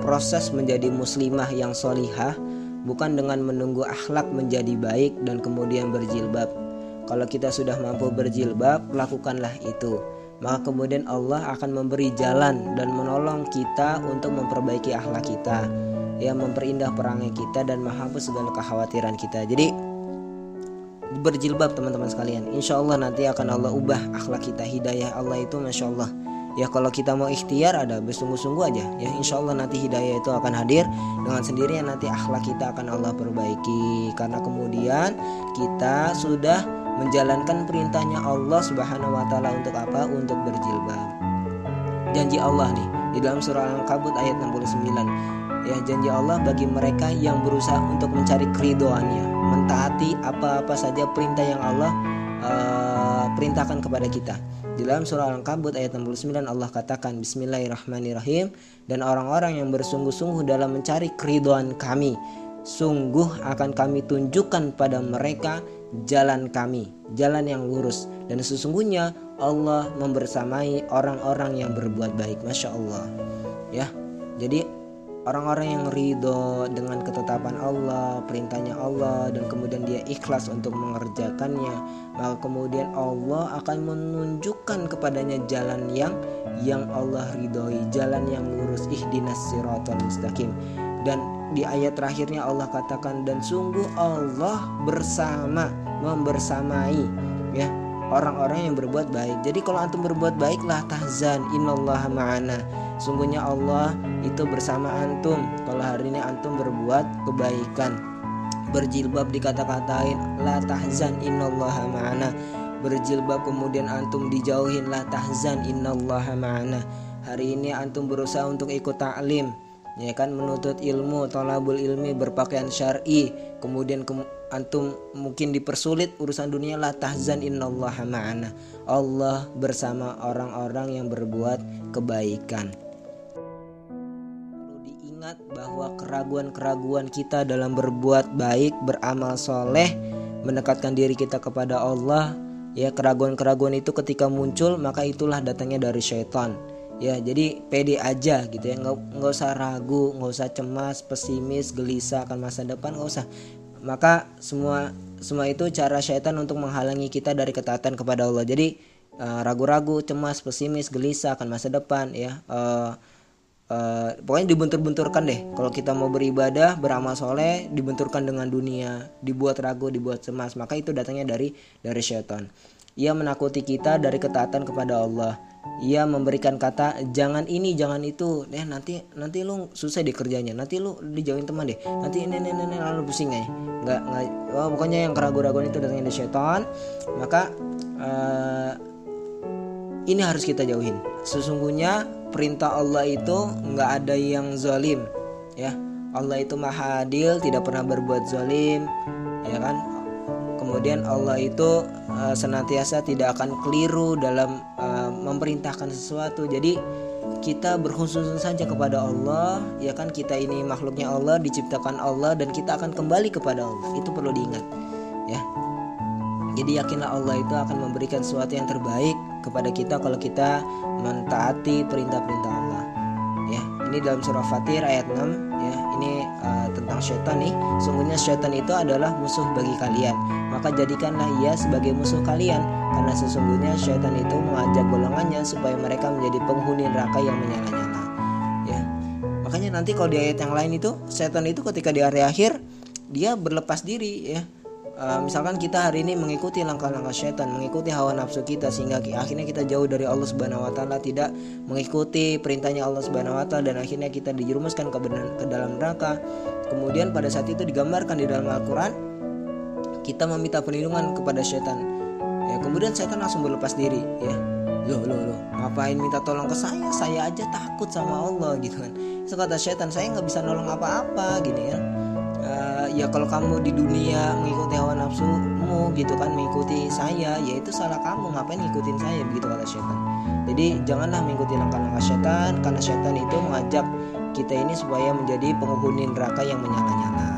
proses menjadi muslimah yang solihah bukan dengan menunggu akhlak menjadi baik dan kemudian berjilbab. Kalau kita sudah mampu berjilbab, lakukanlah itu. Maka kemudian Allah akan memberi jalan dan menolong kita untuk memperbaiki akhlak kita, ya memperindah perangai kita dan menghapus segala kekhawatiran kita. Jadi berjilbab teman-teman sekalian Insya Allah nanti akan Allah ubah akhlak kita hidayah Allah itu Masya Allah ya kalau kita mau ikhtiar ada bersungguh-sungguh aja. Ya Insya Allah nanti hidayah itu akan hadir. Dengan sendirinya nanti akhlak kita akan Allah perbaiki. Karena kemudian kita sudah menjalankan perintahnya Allah Subhanahu wa taala untuk apa? Untuk berjilbab. Janji Allah nih di dalam surah Al-Ankabut ayat 69 ya janji Allah bagi mereka yang berusaha untuk mencari keridoannya. Mentaati apa-apa saja perintah yang Allah uh, perintahkan kepada kita. Di dalam surah Al-Ankabut ayat 69 Allah katakan Bismillahirrahmanirrahim. Dan orang-orang yang bersungguh-sungguh dalam mencari keridoan kami sungguh akan kami tunjukkan pada mereka jalan kami jalan yang lurus. Dan sesungguhnya Allah membersamai orang-orang yang berbuat baik. Masya Allah. Ya jadi orang-orang yang ridho dengan ketetapan Allah, perintahnya Allah dan kemudian dia ikhlas untuk mengerjakannya, maka kemudian Allah akan menunjukkan kepadanya jalan yang yang Allah ridhoi, jalan yang lurus ihdinas siratal mustaqim. Dan di ayat terakhirnya Allah katakan dan sungguh Allah bersama membersamai ya orang-orang yang berbuat baik. Jadi kalau antum berbuat baiklah tahzan innallaha ma'ana Sungguhnya Allah itu bersama antum Kalau hari ini antum berbuat kebaikan. Berjilbab dikata-katain La tahzan innallaha ma'ana. Berjilbab kemudian antum dijauhin La tahzan innallaha ma'ana. Hari ini antum berusaha untuk ikut ta'lim ya kan? Menuntut ilmu tolabul ilmi berpakaian syar'i. Kemudian ke antum mungkin dipersulit urusan dunia lah tahzan innallaha ma'ana. Allah bersama orang-orang yang berbuat kebaikan ingat bahwa keraguan-keraguan kita dalam berbuat baik, beramal soleh, mendekatkan diri kita kepada Allah, ya keraguan-keraguan itu ketika muncul maka itulah datangnya dari syaitan. Ya jadi pede aja gitu ya, nggak nggak usah ragu, nggak usah cemas, pesimis, gelisah akan masa depan, nggak usah. Maka semua semua itu cara syaitan untuk menghalangi kita dari ketaatan kepada Allah. Jadi eh, ragu-ragu, cemas, pesimis, gelisah akan masa depan ya. Uh, uh, pokoknya dibentur-benturkan deh. Kalau kita mau beribadah beramal soleh dibenturkan dengan dunia. Dibuat ragu dibuat cemas. Maka itu datangnya dari dari syaitan. Ia menakuti kita dari ketaatan kepada Allah. Ia memberikan kata jangan ini jangan itu. Deh nanti nanti lu susah di kerjanya. Nanti lu dijauhin teman deh. Nanti ini ini ini lalu pusing aja. Nggak nggak oh, pokoknya yang keraguan-raguan itu datangnya dari syaitan. Maka uh, ini harus kita jauhin. Sesungguhnya perintah Allah itu nggak ada yang zalim ya. Allah itu maha adil tidak pernah berbuat zalim ya kan? Kemudian Allah itu uh, senantiasa tidak akan keliru dalam uh, memerintahkan sesuatu. Jadi kita berkhusus saja kepada Allah ya kan? Kita ini makhluknya Allah diciptakan Allah dan kita akan kembali kepada Allah. Itu perlu diingat ya. Jadi yakinlah Allah itu akan memberikan sesuatu yang terbaik kepada kita kalau kita mentaati perintah-perintah Allah. Ya, ini dalam surah Fatir ayat 6 ya. Ini uh, tentang syaitan nih. Sungguhnya syaitan itu adalah musuh bagi kalian. Maka jadikanlah ia sebagai musuh kalian karena sesungguhnya syaitan itu mengajak golongannya supaya mereka menjadi penghuni neraka yang menyala-nyala. Ya. Makanya nanti kalau di ayat yang lain itu syaitan itu ketika di hari akhir dia berlepas diri ya uh, misalkan kita hari ini mengikuti langkah-langkah syaitan, mengikuti hawa nafsu kita sehingga akhirnya kita jauh dari Allah Subhanahu wa taala, tidak mengikuti perintahnya Allah Subhanahu wa taala dan akhirnya kita dijerumuskan ke, ke dalam neraka. Kemudian pada saat itu digambarkan di dalam Al-Qur'an kita meminta perlindungan kepada syaitan. Ya, kemudian syaitan langsung berlepas diri, ya. Loh, loh, loh, ngapain minta tolong ke saya? Saya aja takut sama Allah gitu kan. Itu kata syaitan, saya nggak bisa nolong apa-apa gini ya uh, ya kalau kamu di dunia mengikuti hawa nafsumu gitu kan mengikuti saya ya itu salah kamu. Ngapain ngikutin saya begitu kata setan. Jadi janganlah mengikuti langkah-langkah setan karena setan itu mengajak kita ini supaya menjadi penghuni neraka yang menyala-nyala